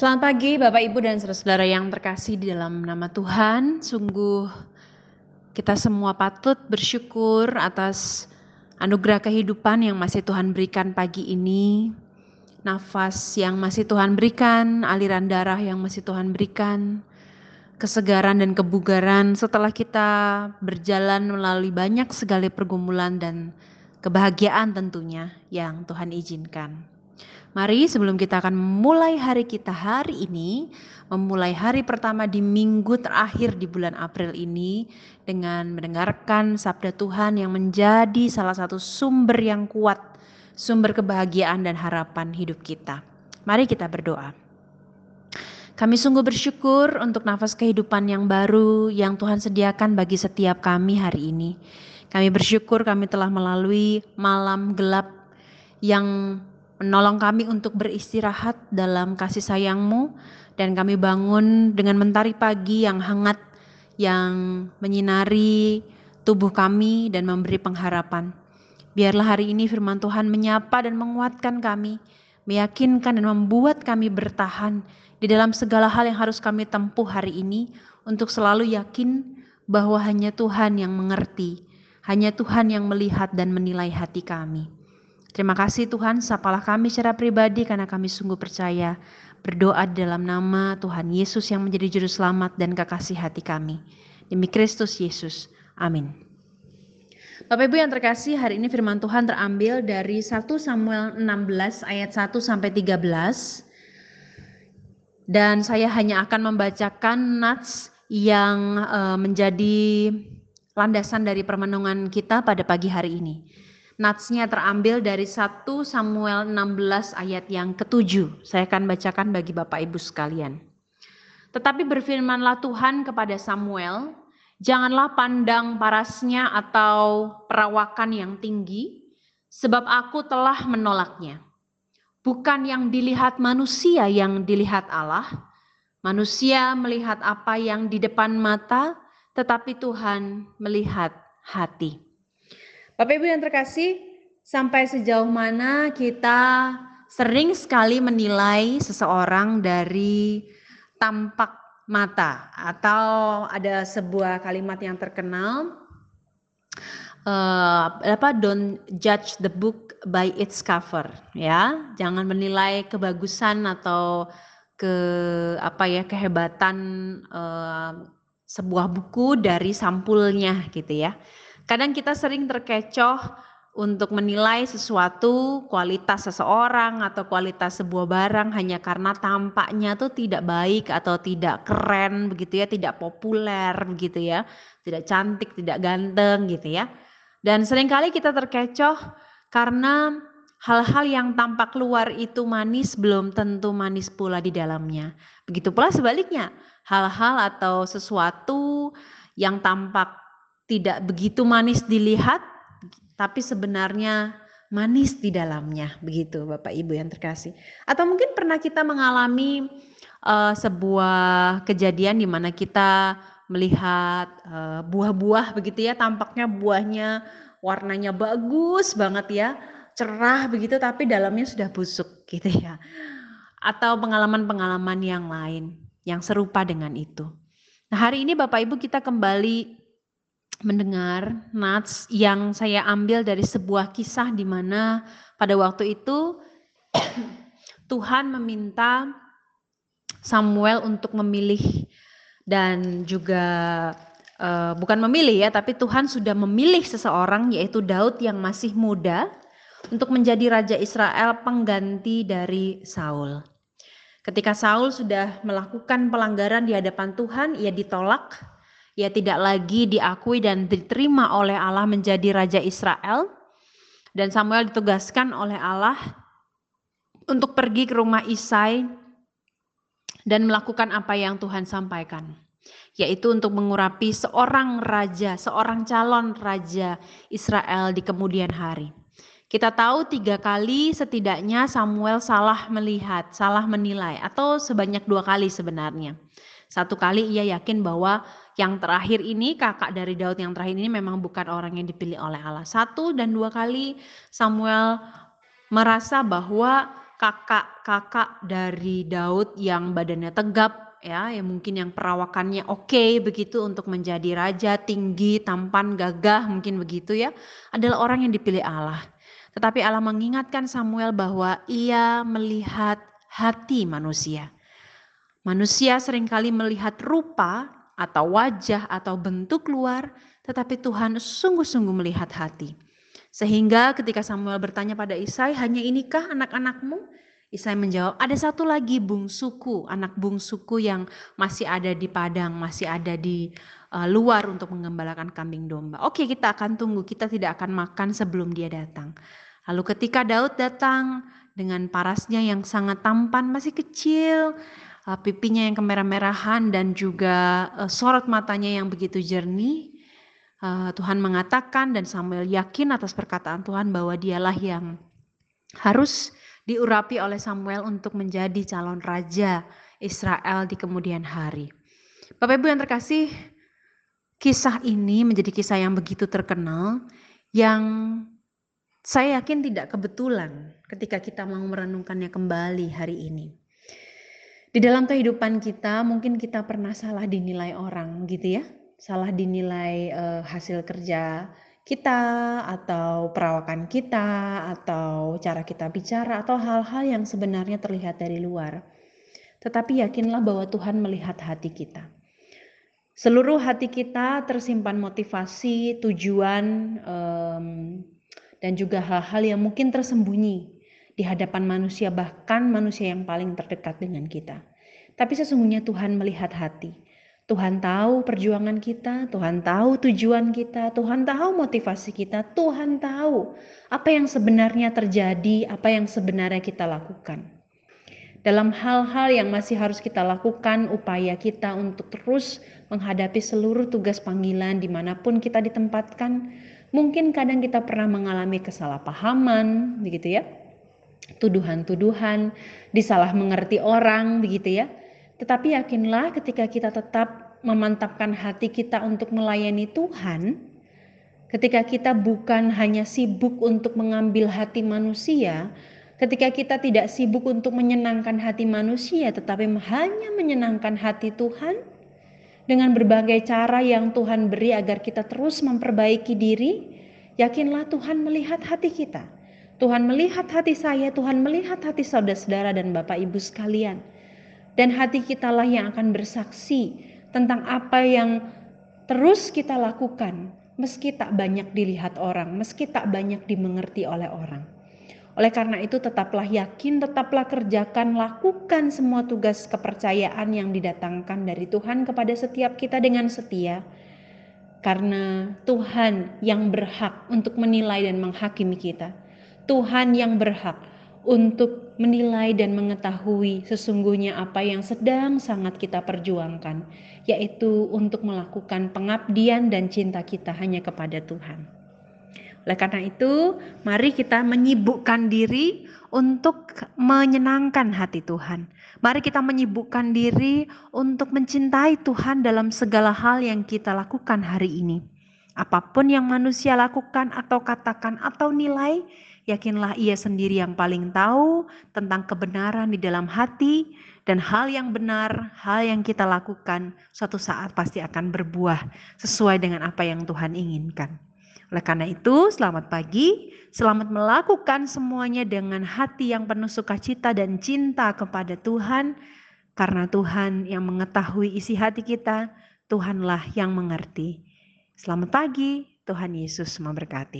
Selamat pagi Bapak Ibu dan saudara-saudara yang terkasih di dalam nama Tuhan. Sungguh kita semua patut bersyukur atas anugerah kehidupan yang masih Tuhan berikan pagi ini. Nafas yang masih Tuhan berikan, aliran darah yang masih Tuhan berikan, kesegaran dan kebugaran setelah kita berjalan melalui banyak segala pergumulan dan kebahagiaan tentunya yang Tuhan izinkan. Mari sebelum kita akan memulai hari kita hari ini, memulai hari pertama di minggu terakhir di bulan April ini dengan mendengarkan sabda Tuhan yang menjadi salah satu sumber yang kuat, sumber kebahagiaan dan harapan hidup kita. Mari kita berdoa. Kami sungguh bersyukur untuk nafas kehidupan yang baru yang Tuhan sediakan bagi setiap kami hari ini. Kami bersyukur kami telah melalui malam gelap yang menolong kami untuk beristirahat dalam kasih sayangmu dan kami bangun dengan mentari pagi yang hangat yang menyinari tubuh kami dan memberi pengharapan. Biarlah hari ini firman Tuhan menyapa dan menguatkan kami, meyakinkan dan membuat kami bertahan di dalam segala hal yang harus kami tempuh hari ini untuk selalu yakin bahwa hanya Tuhan yang mengerti, hanya Tuhan yang melihat dan menilai hati kami. Terima kasih Tuhan, sapalah kami secara pribadi karena kami sungguh percaya berdoa dalam nama Tuhan Yesus yang menjadi juru selamat dan kekasih hati kami. Demi Kristus Yesus. Amin. Bapak Ibu yang terkasih, hari ini firman Tuhan terambil dari 1 Samuel 16 ayat 1 sampai 13. Dan saya hanya akan membacakan nats yang uh, menjadi landasan dari permenungan kita pada pagi hari ini. Natsnya terambil dari 1 Samuel 16 ayat yang ketujuh. Saya akan bacakan bagi Bapak Ibu sekalian. Tetapi berfirmanlah Tuhan kepada Samuel, janganlah pandang parasnya atau perawakan yang tinggi, sebab aku telah menolaknya. Bukan yang dilihat manusia yang dilihat Allah, manusia melihat apa yang di depan mata, tetapi Tuhan melihat hati. Bapak Ibu yang terkasih, sampai sejauh mana kita sering sekali menilai seseorang dari tampak mata atau ada sebuah kalimat yang terkenal uh, apa don't judge the book by its cover ya. Jangan menilai kebagusan atau ke apa ya kehebatan uh, sebuah buku dari sampulnya gitu ya Kadang kita sering terkecoh untuk menilai sesuatu, kualitas seseorang atau kualitas sebuah barang hanya karena tampaknya tuh tidak baik atau tidak keren begitu ya, tidak populer begitu ya, tidak cantik, tidak ganteng gitu ya. Dan sering kali kita terkecoh karena hal-hal yang tampak luar itu manis belum tentu manis pula di dalamnya. Begitu pula sebaliknya, hal-hal atau sesuatu yang tampak tidak begitu manis dilihat, tapi sebenarnya manis di dalamnya, begitu Bapak Ibu yang terkasih. Atau mungkin pernah kita mengalami uh, sebuah kejadian di mana kita melihat uh, buah-buah begitu ya, tampaknya buahnya warnanya bagus banget ya, cerah begitu, tapi dalamnya sudah busuk gitu ya. Atau pengalaman-pengalaman yang lain yang serupa dengan itu. Nah hari ini Bapak Ibu kita kembali mendengar nats yang saya ambil dari sebuah kisah di mana pada waktu itu Tuhan meminta Samuel untuk memilih dan juga uh, bukan memilih ya, tapi Tuhan sudah memilih seseorang yaitu Daud yang masih muda untuk menjadi raja Israel pengganti dari Saul. Ketika Saul sudah melakukan pelanggaran di hadapan Tuhan, ia ditolak ia tidak lagi diakui dan diterima oleh Allah menjadi raja Israel. Dan Samuel ditugaskan oleh Allah untuk pergi ke rumah Isai dan melakukan apa yang Tuhan sampaikan, yaitu untuk mengurapi seorang raja, seorang calon raja Israel di kemudian hari. Kita tahu tiga kali setidaknya Samuel salah melihat, salah menilai, atau sebanyak dua kali sebenarnya. Satu kali ia yakin bahwa yang terakhir ini kakak dari Daud yang terakhir ini memang bukan orang yang dipilih oleh Allah. Satu dan dua kali Samuel merasa bahwa kakak-kakak dari Daud yang badannya tegap ya, yang mungkin yang perawakannya oke okay, begitu untuk menjadi raja tinggi, tampan, gagah mungkin begitu ya, adalah orang yang dipilih Allah. Tetapi Allah mengingatkan Samuel bahwa ia melihat hati manusia. Manusia sering kali melihat rupa atau wajah atau bentuk luar, tetapi Tuhan sungguh-sungguh melihat hati. Sehingga ketika Samuel bertanya pada Isai, hanya inikah anak-anakmu? Isai menjawab, ada satu lagi bungsuku, anak bungsuku yang masih ada di padang, masih ada di uh, luar untuk mengembalakan kambing domba. Oke, kita akan tunggu, kita tidak akan makan sebelum dia datang. Lalu ketika Daud datang dengan parasnya yang sangat tampan, masih kecil, uh, pipinya yang kemerah-merahan dan juga uh, sorot matanya yang begitu jernih, uh, Tuhan mengatakan dan Samuel yakin atas perkataan Tuhan bahwa dialah yang harus diurapi oleh Samuel untuk menjadi calon raja Israel di kemudian hari. Bapak Ibu yang terkasih, kisah ini menjadi kisah yang begitu terkenal yang saya yakin tidak kebetulan ketika kita mau merenungkannya kembali hari ini. Di dalam kehidupan kita mungkin kita pernah salah dinilai orang gitu ya salah dinilai uh, hasil kerja kita atau perawakan kita atau cara kita bicara atau hal-hal yang sebenarnya terlihat dari luar. Tetapi yakinlah bahwa Tuhan melihat hati kita. Seluruh hati kita tersimpan motivasi, tujuan, um, dan juga hal-hal yang mungkin tersembunyi di hadapan manusia, bahkan manusia yang paling terdekat dengan kita. Tapi sesungguhnya Tuhan melihat hati. Tuhan tahu perjuangan kita, Tuhan tahu tujuan kita, Tuhan tahu motivasi kita, Tuhan tahu apa yang sebenarnya terjadi, apa yang sebenarnya kita lakukan. Dalam hal-hal yang masih harus kita lakukan, upaya kita untuk terus menghadapi seluruh tugas panggilan di mana pun kita ditempatkan, mungkin kadang kita pernah mengalami kesalahpahaman, begitu ya, tuduhan-tuduhan, disalah mengerti orang, begitu ya tetapi yakinlah ketika kita tetap memantapkan hati kita untuk melayani Tuhan, ketika kita bukan hanya sibuk untuk mengambil hati manusia, ketika kita tidak sibuk untuk menyenangkan hati manusia, tetapi hanya menyenangkan hati Tuhan dengan berbagai cara yang Tuhan beri agar kita terus memperbaiki diri, yakinlah Tuhan melihat hati kita. Tuhan melihat hati saya, Tuhan melihat hati saudara-saudara dan Bapak Ibu sekalian dan hati kitalah yang akan bersaksi tentang apa yang terus kita lakukan meski tak banyak dilihat orang, meski tak banyak dimengerti oleh orang. Oleh karena itu tetaplah yakin, tetaplah kerjakan, lakukan semua tugas kepercayaan yang didatangkan dari Tuhan kepada setiap kita dengan setia. Karena Tuhan yang berhak untuk menilai dan menghakimi kita. Tuhan yang berhak untuk menilai dan mengetahui sesungguhnya apa yang sedang sangat kita perjuangkan, yaitu untuk melakukan pengabdian dan cinta kita hanya kepada Tuhan. Oleh karena itu, mari kita menyibukkan diri untuk menyenangkan hati Tuhan. Mari kita menyibukkan diri untuk mencintai Tuhan dalam segala hal yang kita lakukan hari ini. Apa pun yang manusia lakukan atau katakan atau nilai, Yakinlah ia sendiri yang paling tahu tentang kebenaran di dalam hati dan hal yang benar, hal yang kita lakukan suatu saat pasti akan berbuah sesuai dengan apa yang Tuhan inginkan. Oleh karena itu, selamat pagi, selamat melakukan semuanya dengan hati yang penuh sukacita dan cinta kepada Tuhan, karena Tuhan yang mengetahui isi hati kita, Tuhanlah yang mengerti. Selamat pagi, Tuhan Yesus memberkati.